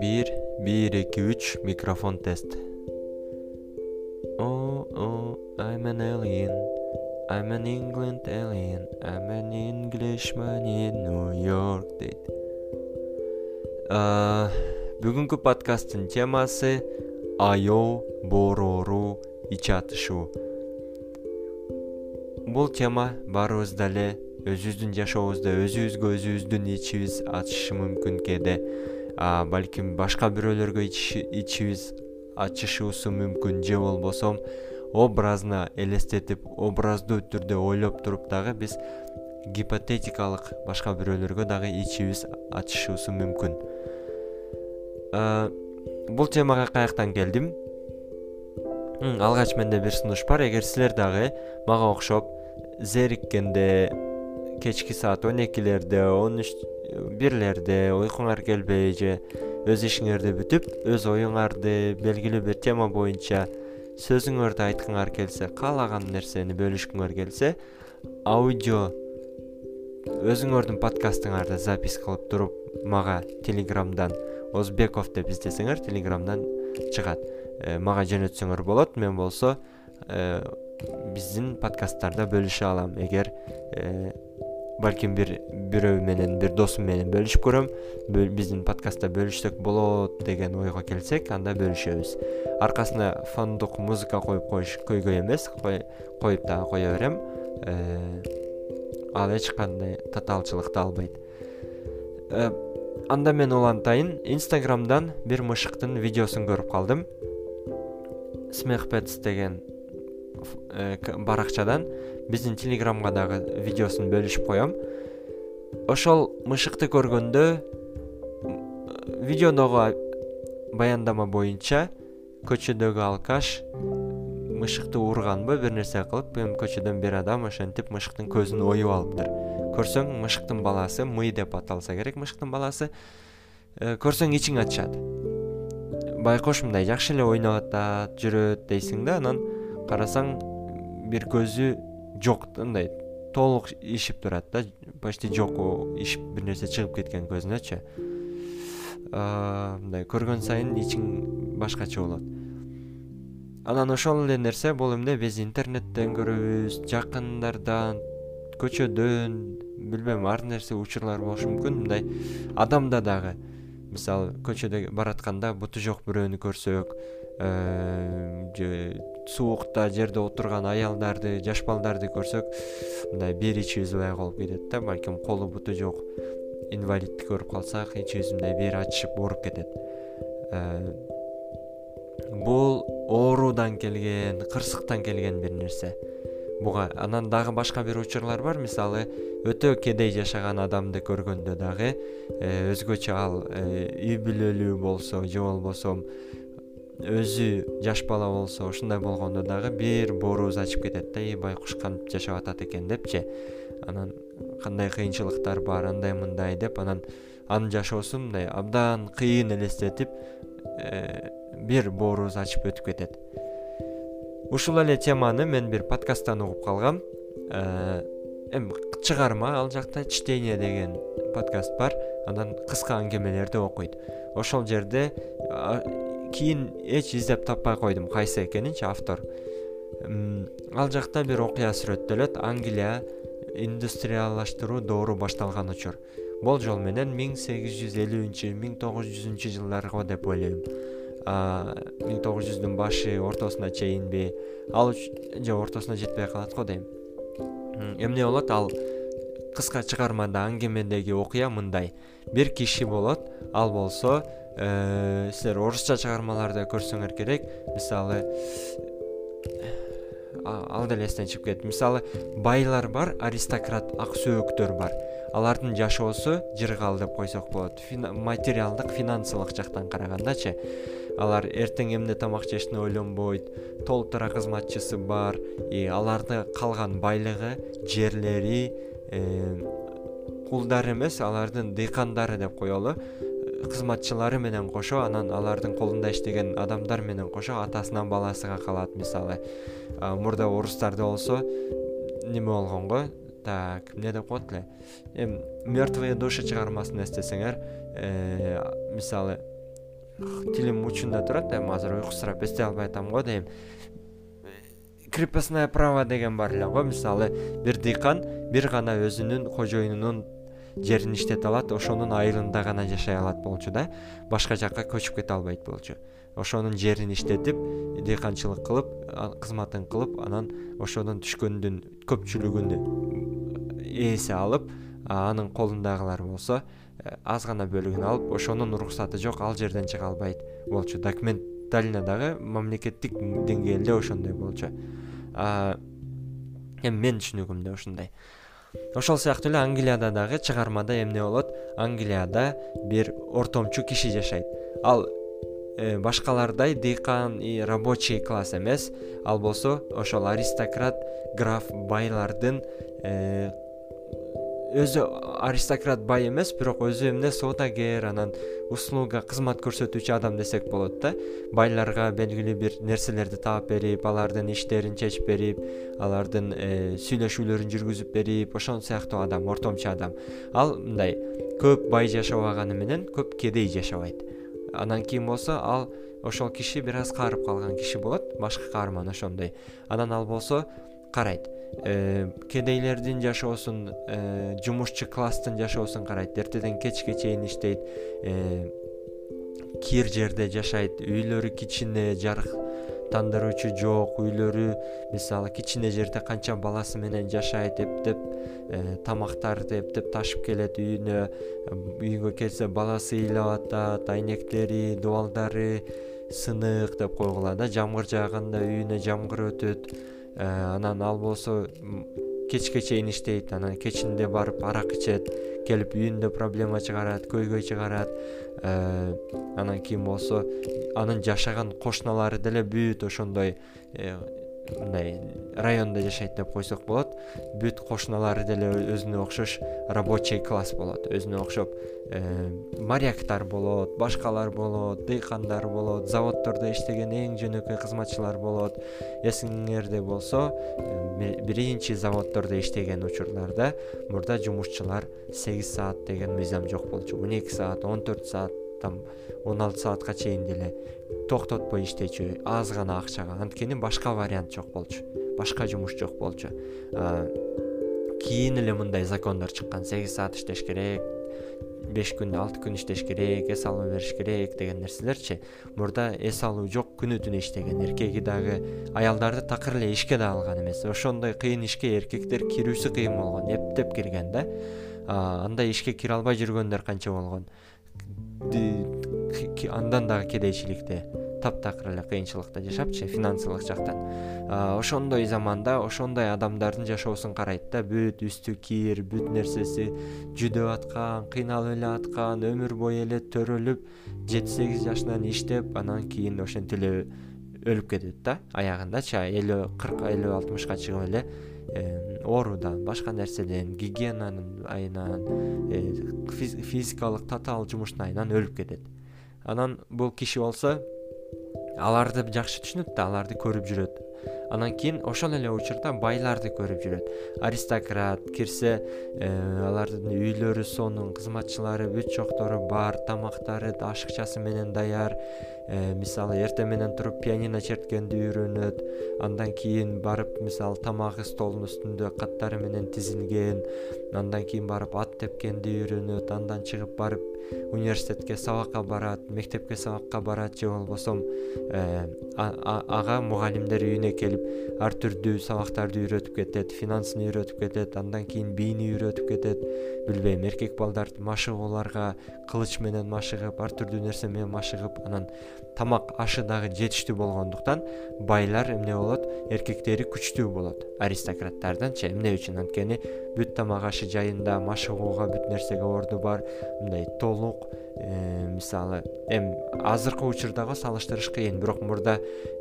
бир бир эки үч микрофон тест. I'm an alien. I'm an england alien. I'm an englishman in new york дейт бүгүнкү подкасттын темасы аөө боорору ич атышуу бул тема баарыбызда эле өзүбүздүн жашообузда өзүбүзгө өзүбүздүн ичибиз ачышы мүмкүн кээде. Балким башка бирөөлөргө ичибиз ачышуусу мүмкүн же болбосо образына элестетип образдуу түрдө ойлоп туруп дагы биз гипотетикалык башка бирөөлөргө дагы ичибиз ачышуусу мүмкүн. Бул темага каяктан келдим? Алгач менде бир сунуш бар. Эгер силер дагы мага окшоп зериккенде кечки саат он экилерде он үч бирлерде уйкуңар келбей же өз ишиңерди бүтүп өз оюңарды белгилүү бир тема боюнча сөзүңөрдү айткыңар келсе каалаган нерсени бөлүшкүңөр келсе аудио өзүңөрдүн подкастыңарды запись кылып туруп мага телеграмдан озбеков деп издесеңер телеграмдан чыгат. Э, мага жөнөтсөңөр болот мен болсо э, биздин подкасттарда бөлүшө алам. Эгер э, балким бир бирөө менен бир досум менен бөлүшүп көрөм биздин подкастта бөлүшсөк болот деген ойго келсек анда бөлүшөбүз. Аркасына фондук музыка коюп коюш көйгөй эмес коюп дагы кое берем. Ал эч кандай татаалчылыкты албайт. Анда мен улантайын инстаграмдан бир мышыктын видеосун көрүп калдым. Смехпетс деген э, баракчадан биздин телеграмга дагы видеосун бөлүшүп коем. Ошол мышыкты көргөндө видеодогу баяндама боюнча көчөдөгү алкаш мышыкты урганбы бир нерсе кылып эми көчөдөн бир адам ошентип мышыктын көзүн оюп алыптыр. Көрсөң мышыктын баласы мый деп аталса керек мышыктын баласы э, көрсөң ичиң ачышат байкош мындай жакшы эле ойноп атат жүрөт дейсиң да анан карасаң бир көзү жок мындай толук ишип турат да почти жок ишип бир нерсе чыгып кеткен көзүнөчү. Мындай көргөн сайын ичиң башкача болот. Анан ошол эле нерсе бул эмне? Биз интернеттен көрөбүз жакындардан көчөдөн билбейм ар нерсе учурлар болушу мүмкүн. Мындай адамда дагы. Мисалы көчөдө баратканда буту жок бирөөнү көрсөк же суукта жерде отурган аялдарды жаш балдарды көрсөк мындай бир ичибиз бай болуп кетет да балким колу буту жок инвалидти көрүп калсак ичибиз мындай бир ачышып ооруп кетет. Э, бул оорудан келген кырсыктан келген бир нерсе. Буга анан дагы башка бир учурлар бар. Мисалы өтө кедей жашаган адамды көргөндө дагы э, өзгөчө ал э, үй бүлөлүү болсо же болбосо өзү жаш бала болсо ушундай болгондо дагы бир боорубуз ачып кетет да и байкуш кантип жашап атат экен депчи. Анан кандай кыйынчылыктар бар андай мындай деп анан анын жашоосун мындай абдан кыйын элестетип э, бир боорубуз ачып өтүп кетет. Ушул эле теманы мен бир подкасттан угуп калгам. Э, эми чыгарма ал жакта чтение деген подкаст бар. Анан кыска аңгемелерди окуйт. Ошол жерде кийин эч издеп таппай койдум кайсы экенинчи автор. Ал жакта бир окуя сүрөттөлөт англия индустриялаштыруу доору башталган учур. Болжол менен миң сегиз жүз элүүнчү миң тогуз жүзүнчү жылдарга деп ойлойм. Миң тогуз жүздүн башы ортосуна чейинби ал же ортосуна жетпей калат го дейм. Эмне болот? Ал кыска чыгармада аңгемедеги окуя мындай. Бир киши болот ал болсо э, силер орусча чыгармаларды көрсөңөр керек. Мисалы ал деле эстен чыгып кетти мисалы байлар бар аристократ ак сөөктөр бар. Алардын жашоосу жыргал деп койсок болот. Материалдык финансылык жактан карагандачы. Алар эртең эмне тамак жешни ойлонбойт. Толтура кызматчысы бар. И аларды калган байлыгы жерлери кулдары эмес алардын дыйкандары деп коелу. Кызматчылары менен кошо анан алардын колунда иштеген адамдар менен кошо атасынан баласыга калат мисалы. Мурда орустарда болсо неме болгон го так эмне деп коет эле? Эми мертвые души чыгармасын эстесеңер э, мисалы тилим учунда турат эми азыр уйкусурап эстей албай атам го дейм крепостное право деген бар эле го. Мисалы бир дыйкан бир гана өзүнүн кожоюнунун жерин иштете алат ошонун айылында гана жашай алат болчу да. Башка жака көчүп кете албайт болчу. Ошонун жерин иштетип дыйканчылык кылып кызматын кылып анан ошодон түшкөндүн көпчүлүгүн ээси алып анын колундагылар болсо э, аз гана бөлүгүн алып ошонун уруксаты жок ал жерден чыга албайт болчу. Документально дагы мамлекеттик деңгээлде ошондой болчу. Эми менин түшүнүгүмдө ушундай. Ошол сыяктуу эле англияда дагы чыгармада эмне болот? Англияда бир ортомчу киши жашайт. Ал э, башкалардай дыйкан и рабочий класс эмес. Ал болсо ошол аристократ граф байлардын э, өзү аристократ бай эмес бирок өзү эмне соодагер анан услуга кызмат көрсөтүүчү адам десек болот да байларга белгилүү бир нерселерди таап берип алардын иштерин чечип берип алардын э, сүйлөшүүлөрүн жүргүзүп берип ошол сыяктуу адам ортомчу адам. Ал мындай көп бай жашабаганы менен көп кедей жашабайт. Анан кийин болсо ал ошол киши бир аз каарып калган киши болот башкы каарман ошондой. Анан ал болсо карайт кедейлердин жашоосун э, жумушчу класстын жашоосун карайт. Эртеден кечке чейин иштейт. Э, кир жерде жашайт. Үйлөрү кичине жарыктандыруучу жок. Үйлөрү мисалы кичине жерде канча баласы менен жашайт эптеп тамактарды эптеп ташып келет үйүнө. Үйгө келсе баласы ыйлап атат айнектери дубалдары сынык деп койгула да жамгыр жааганда үйүнө жамгыр өтөт. Э, анан ал болсо кечке чейин иштейт анан кечинде барып арак ичет келип үйүндө проблема чыгарат көйгөй чыгарат. Э, анан кийин болсо анын жашаган кошуналары деле бүт ошондой. Э, мындай райондо жашайт деп койсок болот. Бүт кошуналары деле өзүнө окшош рабочий класс болот өзүнө окшоп э, моряктар болот башкалар болот дыйкандар болот заводдордо иштеген эң жөнөкөй кызматчылар болот. Эсиңерде болсо э, биринчи заводдордо иштеген учурларда мурда жумушчулар сегиз саат деген мыйзам жок болчу. Он эки саат он төрт саат там он алты саатка чейин деле токтотпой иштечү аз гана акчага. Анткени башка вариант жок болчу. Башка жумуш жок болчу. Кийин эле мындай закондор чыккан. Сегиз саат иштеш керек беш күн алты күн иштеш керек эс алуу бериш керек деген нерселерчи. Мурда эс алуу жок күнү түнү иштеген эркеги дагы аялдарды такыр эле ишке да алган эмес. Ошондой кыйын ишке эркектер кирүүсү кыйын болгон эптеп кирген да. Андай ишке кире албай жүргөндөр канча болгон андан дагы кедейчиликте таптакыр эле кыйынчылыкта жашапчы финансылык жактан. Ошондой заманда ошондой адамдардын жашоосун карайт да бүт үстү кир бүт нерсеси жүдөп аткан кыйналып эле аткан өмүр бою эле төрөлүп жети сегиз жашынан иштеп анан кийин ошентип эле өлүп кетет да аягындачы элүү кырк элүү алтымышка чыгып эле оорудан башка нерседен гигиенанын айынан э, физикалык татаал жумуштун айынан өлүп кетет. Анан бул киши болсо аларды жакшы түшүнөт да аларды көрүп жүрөт анан кийин ошол эле учурда байларды көрүп жүрөт. Аристократ кирсе э, алардын үйлөрү сонун кызматчылары бүт чоктору бар тамактары ашыкчасы менен даяр. Э, мисалы эртең менен туруп пианино черткенди үйрөнөт. Андан кийин барып мисалы тамагы столдун үстүндө каттары менен тизилген. Андан кийин барып ат тепкенди үйрөнөт. Андан чыгып барып университетке сабакка барат мектепке сабакка барат же болбосо э, ага мугалимдер үйүнө келип ар түрдүү сабактарды үйрөтүп кетет финансын үйрөтүп кетет андан кийин бийни үйрөтүп кетет. Билбейм эркек балдар машыгууларга кылыч менен машыгып ар түрдүү нерсе менен машыгып анан тамак ашы дагы жетиштүү болгондуктан байлар эмне болот? Эркектери күчтүү болот. Аристократтарданчы эмне үчүн? Анткени бүт тамак ашы жайында машыгууга бүт нерсеге орду бар. Мындай толук э, мисалы эми азыркы учурдагы салыштырыш кыйын бирок мурда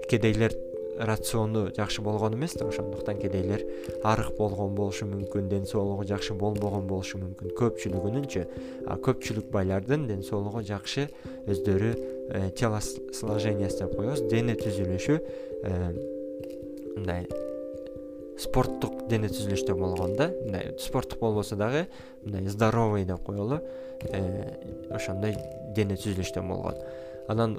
кедейлер рациону жакшы болгон эмес да ошондуктан кедейлер арык болгон болушу мүмкүн ден соолугу жакшы болбогон болушу мүмкүн. Көпчүлүгүнүнчү а көпчүлүк байлардын ден соолугу жакшы өздөрү э, телосложениясы деп коебуз. Дене түзүлүшү э, мындай спорттук дене түзүлүштө болгон да мындай спорттук болбосо дагы мындай здоровый деп коелу ошондой дене түзүлүштө болгон. Анан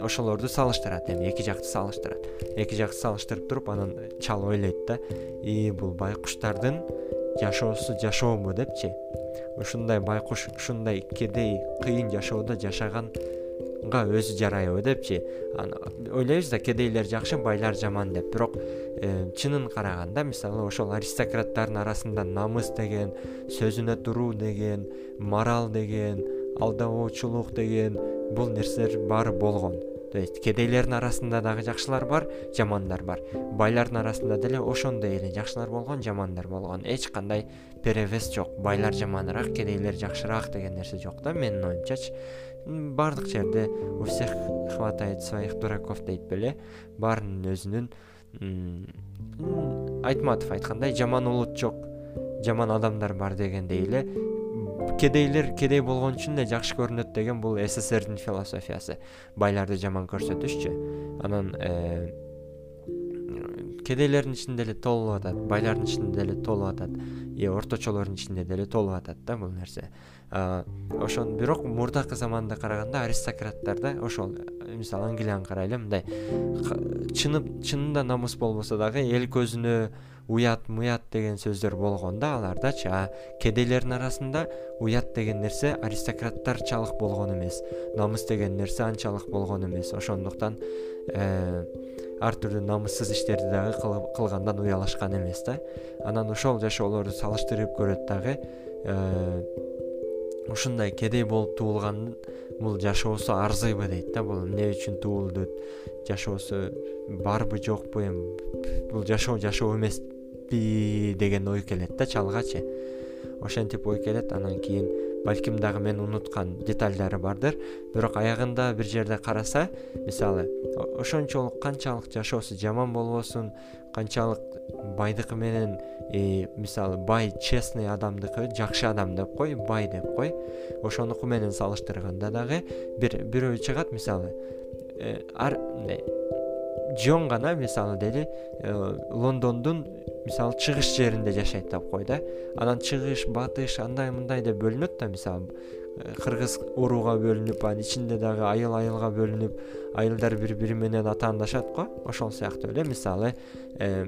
ошолорду салыштырат эми эки жакты салыштырат. Эки жакты салыштырып туруп анан чал ойлойт да и бул байкуштардын жашоосу жашообу депчи. Ушундай байкуш ушундай кедей кыйын жашоодо жашаганга өзү жарайбы депчи. Ойлойбуз да кедейлер жакшы байлар жаман деп. Бирок э, чынын караганда мисалы ошол аристократтардын арасында намыс деген сөзүнө туруу деген мораль деген алдабоочулук деген бул нерселер баары болгон. То есть кедейлердин арасында дагы жакшылар бар жамандар бар. Байлардын арасында деле ошондой эле жакшылар болгон жамандар болгон. Эч кандай перевес жок. Байлар жаманыраак кедейлер жакшыраак деген нерсе жок да менин оюмчачы. Баардык жерде у всех хватает своих дураков дейт беле. Баарынын өзүнүн айтматов айткандай жаман улут жок жаман адамдар бар дегендей эле кедейлер кедей болгон үчүн эле жакшы көрүнөт деген бул сссрдин философиясы. Байларды жаман көрсөтүшчү. Анан э, кедейлердин ичинде деле толуп атат байлардын ичинде деле толуп атат и орточолордун ичинде деле толуп атат да бул нерсе. Ошон бирок мурдакы заманда караганда аристократтарда ошол мисалы англияны карайлы мындай чынында намыс болбосо дагы эл көзүнө уят муят деген сөздөр болгон да алардачы а кедейлердин арасында уят деген нерсе аристократтарчалык болгон эмес намыс деген нерсе анчалык болгон эмес. Ошондуктан э, ар түрдүү намыссыз иштерди дагы кылгандан уялышкан эмес да. Анан ошол жашоолорду салыштырып көрөт дагы э, ушундай кедей болуп туулгандын бул жашоосу арзыйбы дейт да бул эмне үчүн туулдут? Жашоосу барбы жокпу эми? Бул жашоо жашоо эмеспи деген ой келет да чалгачы. Ошентип ой келет анан кийин балким дагы мен унуткан детальдары бардыр. Бирок аягында бир жерде караса мисалы ошончолук канчалык жашоосу жаман болбосун канчалык байдыкы менен мисалы бай честный адамдыкы жакшы адам деп кой бай деп кой. Ошонуку менен салыштырганда дагы бир бирөө чыгат мисалы э, мындай жон гана мисалы дейли э, лондондун мисалы чыгыш жеринде жашайт деп кой да. Анан чыгыш батыш андай мындай деп бөлүнөт да мисалы э, кыргыз урууга бөлүнүп анын ичинде дагы айыл айылга бөлүнүп айылдар бири бири менен атаандашат го. Ошол сыяктуу эле мисалы э,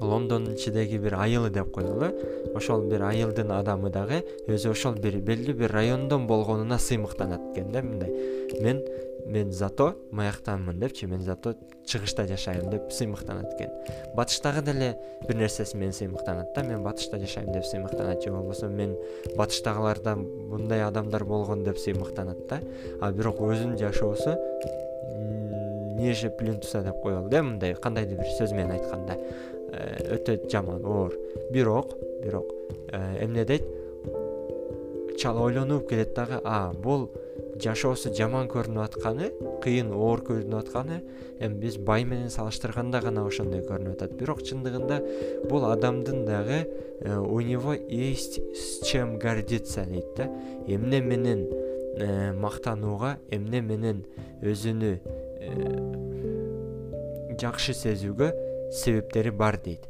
лондондун ичидеги бир айылы деп коелу ошол бир айылдын адамы дагы өзү ошол бир белгилүү бир райондон болгонуна сыймыктанат экен да мындай. Мен мен зато маяктанмын депчи мен зато чыгышта жашайм деп сыймыктанат экен. Батыштагы деле бир нерсеси менен сыймыктанат да мен батышта жашайм деп сыймыктанат. Же болбосо мен батыштагылардан мындай адамдар болгон деп сыймыктанат да. А бирок өзүнүн жашоосу ниже плинтуса деп коелу да мындай кандайдыр бир сөз менен айтканда. Э, өтө жаман оор. Бирок бирок э, эмне дейт чал ойлонуп келет дагы а бул жашоосу жаман көрүнүп атканы кыйын оор көрүнүп атканы эми биз бай менен салыштырганда гана ошондой көрүнүп атат. Бирок чындыгында бул адамдын дагы э, у него есть с чем гордиться дейт да. Эмне менен э, мактанууга эмне менен өзүнү э, жакшы сезүүгө себептери бар дейт.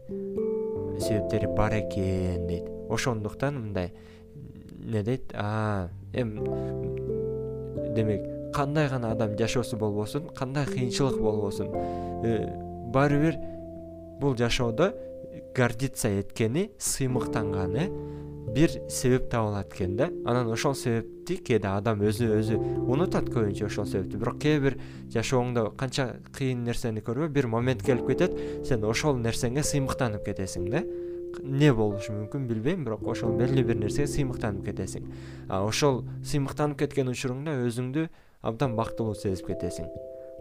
Себептери бар экен дейт. Ошондуктан мындай эмне дейт? Эми демек кандай гана адам жашоосу болбосун кандай кыйынчылык болбосун? Э, баары бир бул жашоодо гордиться эткени сыймыктанганы бир себеп таба алат экен да. Анан ошол себепти кээде адам өзү өзү унутат көбүнчө ошол себепти. Бирок кээ бир жашооңдо канча кыйын нерсени көрбө бир момент келип кетет сен ошол нерсеңе сыймыктанып кетесиң да эмне болушу мүмкүн билбейм бирок ошол белгилүү бир нерсеге сыймыктанып кетесиң. Ошол сыймыктанып кеткен учуруңда өзүңдү абдан бактылуу сезип кетесиң.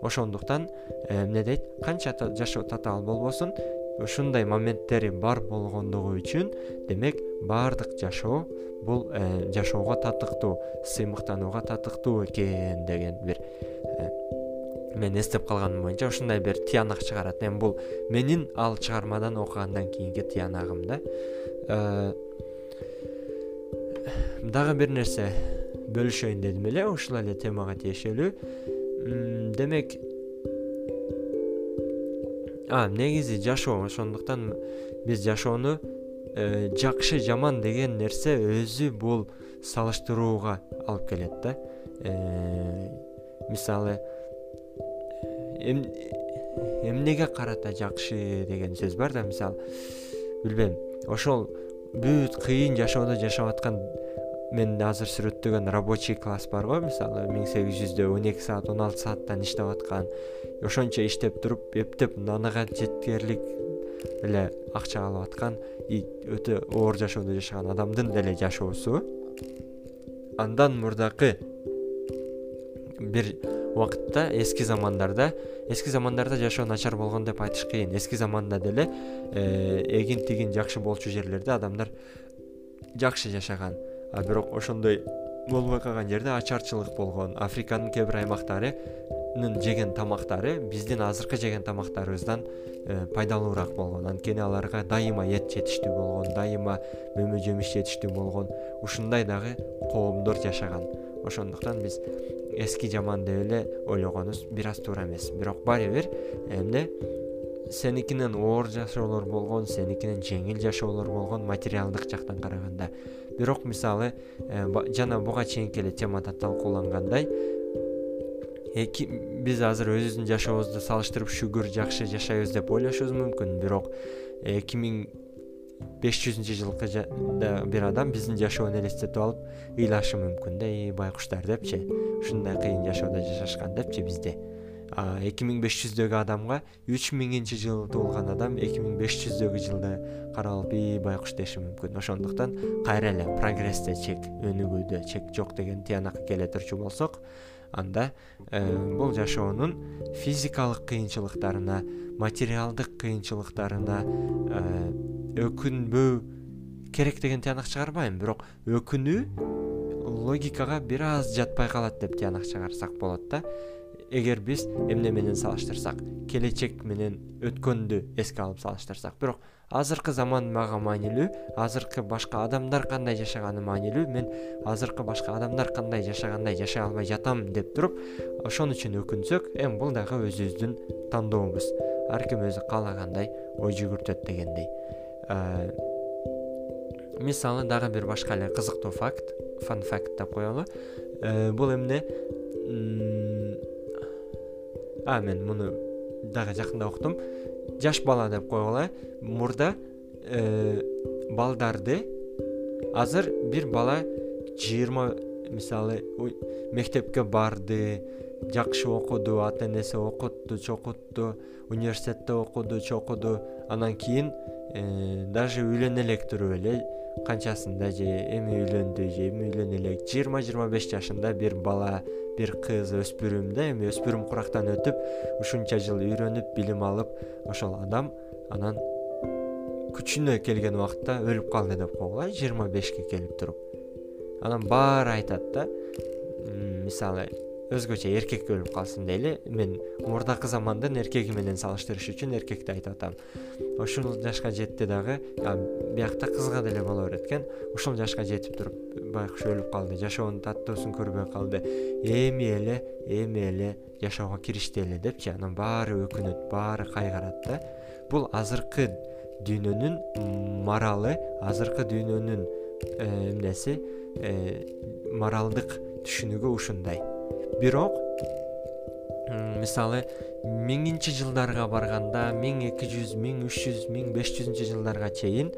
Ошондуктан э, эмне дейт канча жашоо татаал болбосун ушундай моменттери бар болгондугу үчүн демек баардык жашоо бул э, жашоого татыктуу сыймыктанууга татыктуу экен деген бир э, мен эстеп калганым боюнча ушундай бир тыянак чыгарат. Эми бул менин ал чыгармадан окугандан кийинки тыянагым да. Э, дагы бир нерсе бөлүшөйүн дедим эле ушул эле темага тиешелүү. Демек а негизи жашоо ошондуктан биз жашоону э, жакшы жаман деген нерсе өзү бул салыштырууга алып келет да. Э, мисалы эмнеге карата жакшы деген сөз бар да мисалы билбейм ошол бүт кыйын жашоодо жашап аткан мен азыр сүрөттөгөн рабочий класс барго мисалы миң сегиз жүздө он эки саат он алты сааттан иштеп аткан ошончо иштеп туруп эптеп анага жеткерлик эле акча алып аткан и өтө оор жашоодо жашаган адамдын деле жашоосу. Андан мурдакы бир убакытта эски замандарда эски замандарда жашоо начар болгон деп айтыш кыйын. Эски заманда деле э, эгин тигин жакшы болчу жерлерде адамдар жакшы жашаган. А бирок ошондой болбой калган жерде ачарчылык болгон. Африканын кээ бир аймактарынын жеген тамактары биздин азыркы жеген тамактарыбыздан э, пайдалуураак болгон. Анткени аларга дайыма эт жетиштүү болгон дайыма мөмө жемиш жетиштүү болгон ушундай дагы коомдор жашаган. Ошондуктан биз эски жаман деп эле ойлогонубуз бир аз туура эмес. Бирок баары бир эмне сеникинен оор жашоолор болгон сеникинен жеңил жашоолор болгон материалдык жактан караганда. Бирок мисалы э, жана буга чейинки эле темада талкуулангандай биз азыр өзүбүздүн жашообузду салыштырып шүгүр жакшы жашайбыз деп ойлошубуз мүмкүн. Бирок эки миң беш жүзүнчү жылкы бир адам биздин жашоону элестетип алып ыйлашы мүмкүн да и байкуштар депчи. Ушундай кыйын жашоодо жашашкан депчи бизде. Эки миң беш жүздөгү адамга үч миңинчи жылы туулган адам эки миң беш жүздөгү жылды карап алып ии байкуш деши мүмкүн. Ошондуктан кайра эле прогрессте чек өнүгүүдө чек жок деген тыянакка келе турчу болсок анда э, бул жашоонун физикалык кыйынчылыктарына материалдык кыйынчылыктарына э, өкүнбөө керек деген тыянак чыгарбайм бирок өкүнүү логикага бир аз жатпай калат деп тыянак чыгарсак болот да. Эгер биз эмне менен салыштырсак келечек менен өткөндү эске алып салыштырсак. Бирок азыркы заман мага маанилүү азыркы башка адамдар кандай жашаганы маанилүү мен азыркы башка адамдар кандай жашагандай жашай албай жатам деп туруп ошон үчүн өкүнсөк эми бул дагы өзүбүздүн тандообуз ар ким өзү каалагандай ой жүгүртөт дегендей мисалы дагы бир башка эле кызыктуу факт фан факт деп коелу бул эмне? А мен муну дагы жакында уктум. Жаш бала деп койгула э. Мурда э, балдарды азыр бир бала жыйырма мисалы мектепке барды жакшы окуду ата энеси окутту чокутту университетте окуду чокуду анан кийин э, даже үйлөнө элек туруп эле канчасында же эми үйлөндү же эми үйлөнө элек жыйырма жыйырма беш жашында бир бала бир кыз өспүрүм да эми өспүрүм курактан өтүп ушунча жыл үйрөнүп билим алып ошол адам анан күчүнө келген убакытта өлүп калды деп койгула жыйырма бешке келип туруп. Анан баары айтат да мисалы өзгөчө эркек өлүп калсын дейли. Мен мурдакы замандын эркеги менен салыштырыш үчүн эркекти айтып атам. Ушул жашка жетти дагы биякта кызга деле боло берет экен ушул жашка жетип туруп байкуш өлүп калды жашоонун таттуусун көрбөй калды. Эми эле эми эле жашоого киришти эле депчи анан баары өкүнөт баары кайгырат да бул азыркы дүйнөнүн моралы азыркы дүйнөнүн э, эмнеси э, моралдык түшүнүгү ушундай бирок мисалы миңинчи жылдарга барганда миң эки жүз миң үч жүз миң беш жүзүнчү жылдарга чейин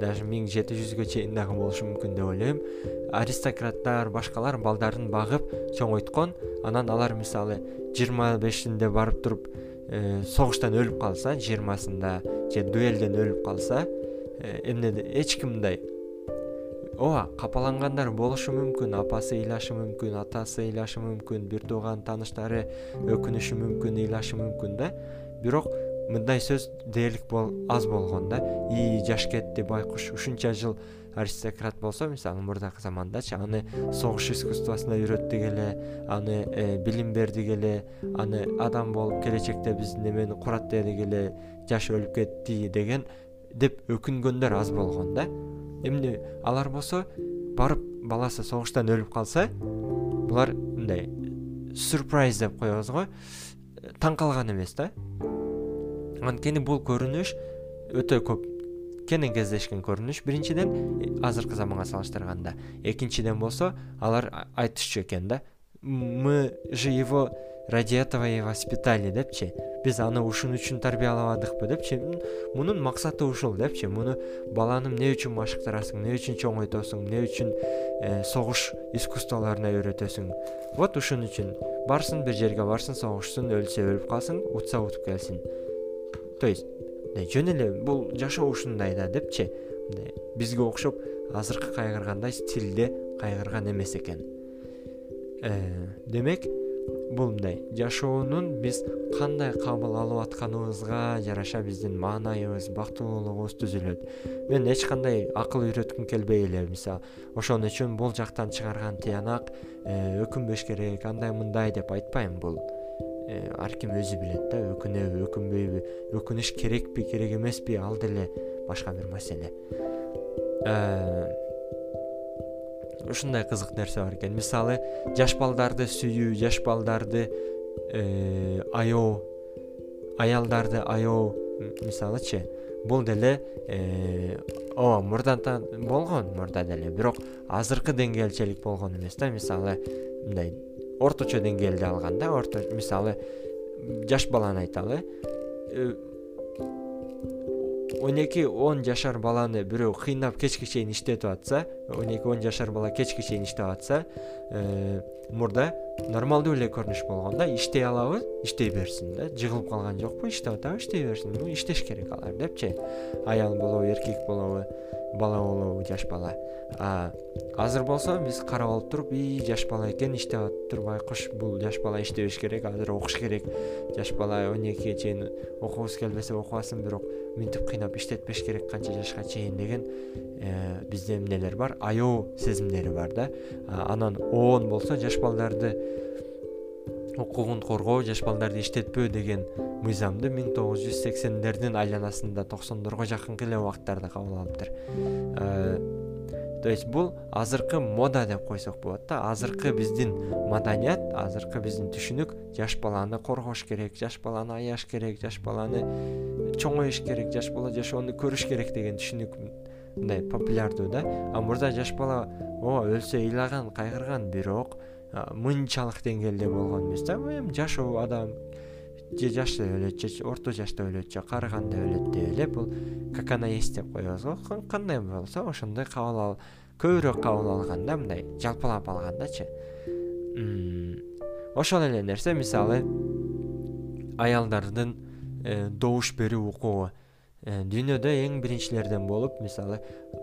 даже миң жети жүзгө чейин дагы болушу мүмкүн деп ойлойм аристократтар башкалар балдарын багып чоңойткон анан алар мисалы жыйырма бешинде барып туруп э, согуштан өлүп калса жыйырмасында же дуэлден өлүп калса э, эмне эч ким мындай ооба капалангандар болушу мүмкүн апасы ыйлашы мүмкүн атасы ыйлашы мүмкүн бир тууган тааныштары өкүнүшү мүмкүн ыйлашы мүмкүн да. Бирок мындай сөз дээрлик аз болгон да. Ии жаш кетти байкуш ушунча жыл аристократ болсо мисалы мурдакы замандачы аны согуш искусствосуна үйрөттүк эле аны э, билим бердик эле аны адам болуп келечекте биздин эмени курат дедик эле жаш өлүп кетти деген деп өкүнгөндөр аз болгон да эмне алар болсо барып баласы согуштан өлүп калса булар мындай сюрприз деп коебуз го. Таң калган эмес да. Анткени бул көрүнүш өтө көп. Кенен кездешкен көрүнүш. Биринчиден азыркы заманга салыштырганда экинчиден болсо алар айтышчу экен да. Мы же его ради этого и воспитали депчи? Биз аны ушун үчүн тарбиялабадыкпы депчи? Мунун максаты ушул депчи. Муну баланы эмне үчүн машыктырасың эмне үчүн чоңойтосуң эмне үчүн э, согуш искусстволоруна үйрөтөсүң? Вот ушун үчүн. Барсын бир жерге барсын согушсун өлсө өлүп калсын утса утуп келсин. То есть жөн эле бул жашоо ушундай да депчи? Мындай бизге окшоп азыркы кайгыргандай стилде кайгырган эмес экен. Э, демек бул мындай. Жашоонун биз кандай кабыл алып атканыбызга жараша биздин маанайыбыз бактылуулугубуз түзүлөт. Мен эч кандай акыл үйрөткүм келбей эле. Мисалы ошон үчүн бул жактан чыгарган тыянак э, өкүнбөш керек андай мындай деп айтпайм бул. Э, ар ким өзү билет да өкүнөбү өкүнбөйбү өкүнүш керекпи керек эмеспи ал деле башка бир маселе. Э, ушундай кызык нерсе бар экен. Мисалы жаш балдарды сүйүү жаш балдарды э, аяоо аялдарды аяоо мисалычы бул деле э, ооба мурда болгон мурда деле. Бирок азыркы деңгээлчилик болгон эмес да. Мисалы мындай орточо деңгээлде алганда орто мисалы жаш баланы айталы э, он эки он жашар баланы бирөө кыйнап кечке чейин иштетип атса он эки он жашар бала кечке чейин иштеп атса э, мурда нормалдуу эле көрүнүш болгон да иштей алабы иштей берсин да. Жыгылып калган жокпу иштеп атабы иштей берсин. Иштеш керек алар депчи. Аял болобу эркек болобу бала болобу жаш бала. Азыр болсо биз карап алып туруп ии жаш бала экен иштеп атыптыр байкуш бул жаш бала иштебеш керек азыр окуш керек. Жаш бала он экиге чейин окугусу келбесе окубасын бирок мынтип кыйнап иштетпеш керек канча жашка чейин деген э, бизде эмнелер бар. Аяоо сезимдери бар да. Анан оон болсо жаш балдарды укугун коргоо жаш балдарды иштетпөө деген мыйзамды миң тогуз жүз сексендердин айланасында токсондорго жакынкы эле убакыттарда кабыл алыптыр. То есть бул азыркы мода деп койсок болот да. Азыркы биздин маданият азыркы биздин түшүнүк. Жаш баланы коргош керек жаш баланы аяш керек жаш баланы чоңоюш керек жаш бала жашоону көрүш керек деген түшүнүк мындай популярдуу да. А мурда жаш бала ооба өлсө ыйлаган кайгырган бирок мынчалык деңгээлде болгон эмес да. Эми жашоо адам же жашта өлөт же орто жашта өлөт же карыганда өлөт деп эле бул как она есть деп коебуз го. Кандай болсо ошондой кабыл ал көбүрөөк кабыл алган да мындай жалпылап алгандачы ошол эле нерсе мисалы аялдардын э, добуш берүү укугу дүйнөдө эң биринчилерден болуп мисалы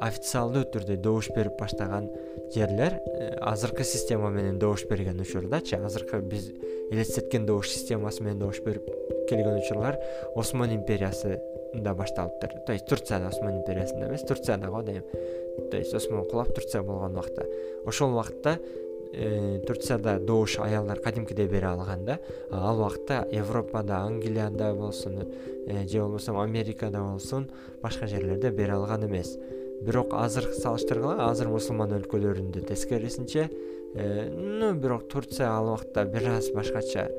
официалдуу түрдө добуш берип баштаган жерлер э, азыркы система менен добуш берген учурдачы азыркы биз элестеткен добуш системасы менен добуш берип келген учурлар осман империясында башталыптыр. То есть турцияда осман империясында эмес турцияда го дейм то есть осман кулап турция болгон убакта. Ошол убакытта Э, турцияда добуш аялдар кадимкидей бере алган да. Ал убакта европада англияда болсун э, же болбосо америкада болсун башка жерлерде бере алган эмес. Бирок азыр салыштыргыла азыр мусулман өлкөлөрүндө тескерисинче э, ну бирок турция ал убакта бир аз башкача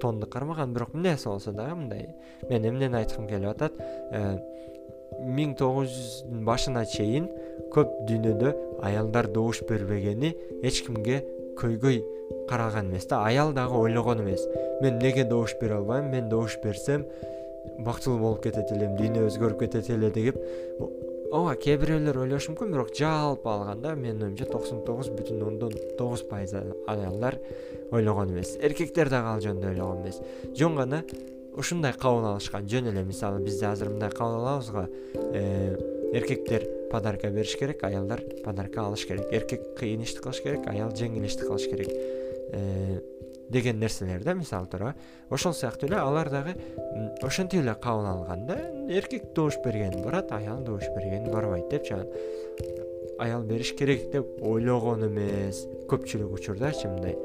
тонду кармаган. Бирок эмнеси болсо дагы мындай мен эмнени айткым келип атат миң тогуз жүздүн башына чейин көп дүйнөдө аялдар добуш бербегени эч кимге көйгөй каралган эмес да. Аял дагы ойлогон эмес. Мен эмнеге добуш бере албайм? Мен добуш берсем бактылуу болуп кетет элем дүйнө өзгөрүп кетет эле деп ооба кээ бирөөлөр ойлошу мүмкүн бирок жалпы алганда менин оюмча токсон тогуз бүтүн ондон тогуз пайыз аялдар ойлогон эмес. Эркектер дагы ал жөнүндө ойлогон эмес. Жөн гана ушундай кабыл алышкан. Жөн эле мисалы бизде азыр мындай кабыл алабыз го э, эркектер подарка бериш керек аялдар подарка алыш керек. Эркек кыйын ишти кылыш керек аял жеңил ишти кылыш керек. Э, деген нерселер да мисалы туурабы ошол сыяктуу эле алар дагы ошентип эле кабыл алган да эркек добуш берген барат аял добуш берген барбайт депчи анан аял бериш керек деп ойлогон эмес. Көпчүлүк учурдачы мындай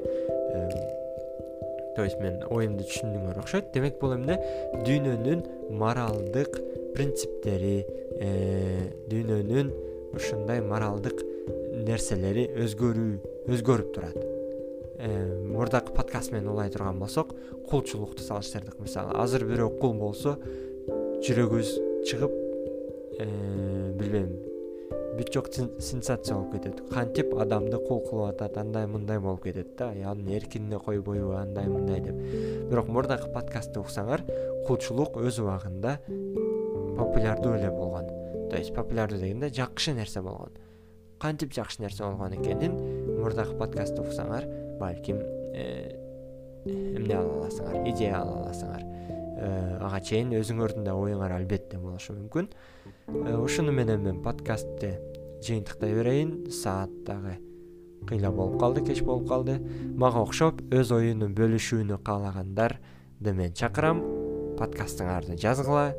то есть мен оюмду түшүндүңөр окшойт. Демек бул эмне? Дүйнөнүн моралдык принциптери э, дүйнөнүн ушундай моралдык нерселери өзгөрүү өзгөрүп турат. Э, мурдакы подкаст менен улай турган болсок кулчулукту салыштырдык. Мисалы азыр бирөө кул болсо жүрөгүбүз чыгып э, билбейм бүт жок сенсация болуп кетет. Кантип адамды кул кылып атат андай мындай болуп кетет да. Анын эркинине койбойбу андай мындай деп. Бирок мурдакы подкастты уксаңар кулчулук өз убагында популярдуу эле болгон. То есть популярдуу дегенде жакшы нерсе болгон. Кантип жакшы нерсе болгон экенин мурдакы подкастты уксаңар балким э, эмне ала аласыңар идея ала аласыңар ага чейин өзүңөрдүн да оюңар албетте болушу мүмкүн. Э, ушуну менен мен подкастты жыйынтыктай берейин. Саат дагы кыйла болуп калды кеч болуп калды. Мага окшоп өз оюну бөлүшүүнү каалагандарды мен чакырам. Подкастыңарды жазгыла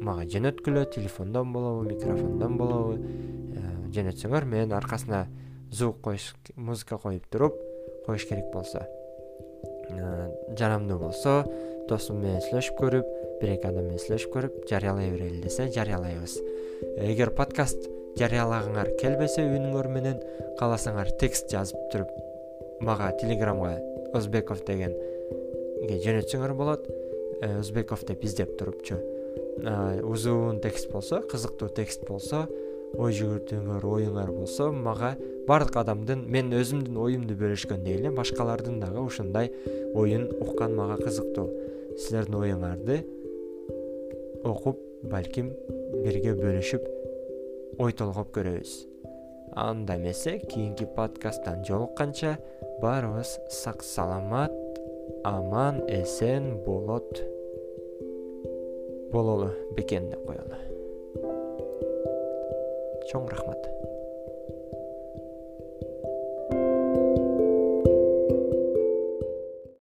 мага жөнөткүлө телефондон болобу микрофондон болобу. Э, жөнөтсөңөр мен аркасына звук коюш музыка коюп туруп коюш керек болсо Э, жарамдуу болсо досум менен сүйлөшүп көрүп бир эки адам менен сүйлөшүп көрүп жарыялай берели десе жарыялайбыз. Эгер подкаст жарыялагыңар келбесе үнүңөр менен кааласаңар текст жазып туруп мага телеграмга озбеков дегенге жөнөтсөңөр болот. Озбеков э, деп издеп турупчу. Узун текст болсо кызыктуу текст болсо ой жүгүртүүңөр оюңар болсо мага баардык адамдын мен өзүмдүн оюмду бөлүшкөндөй эле башкалардын дагы ушундай оюн уккан мага кызыктуу силердин оюңарды окуп балким бирге бөлүшүп ой толгоп көрөбүз. Анда эмесе кийинки подкасттан жолукканча баарыбыз сак саламат аман эсен болот бололу бекен деп коелу. Чоң рахмат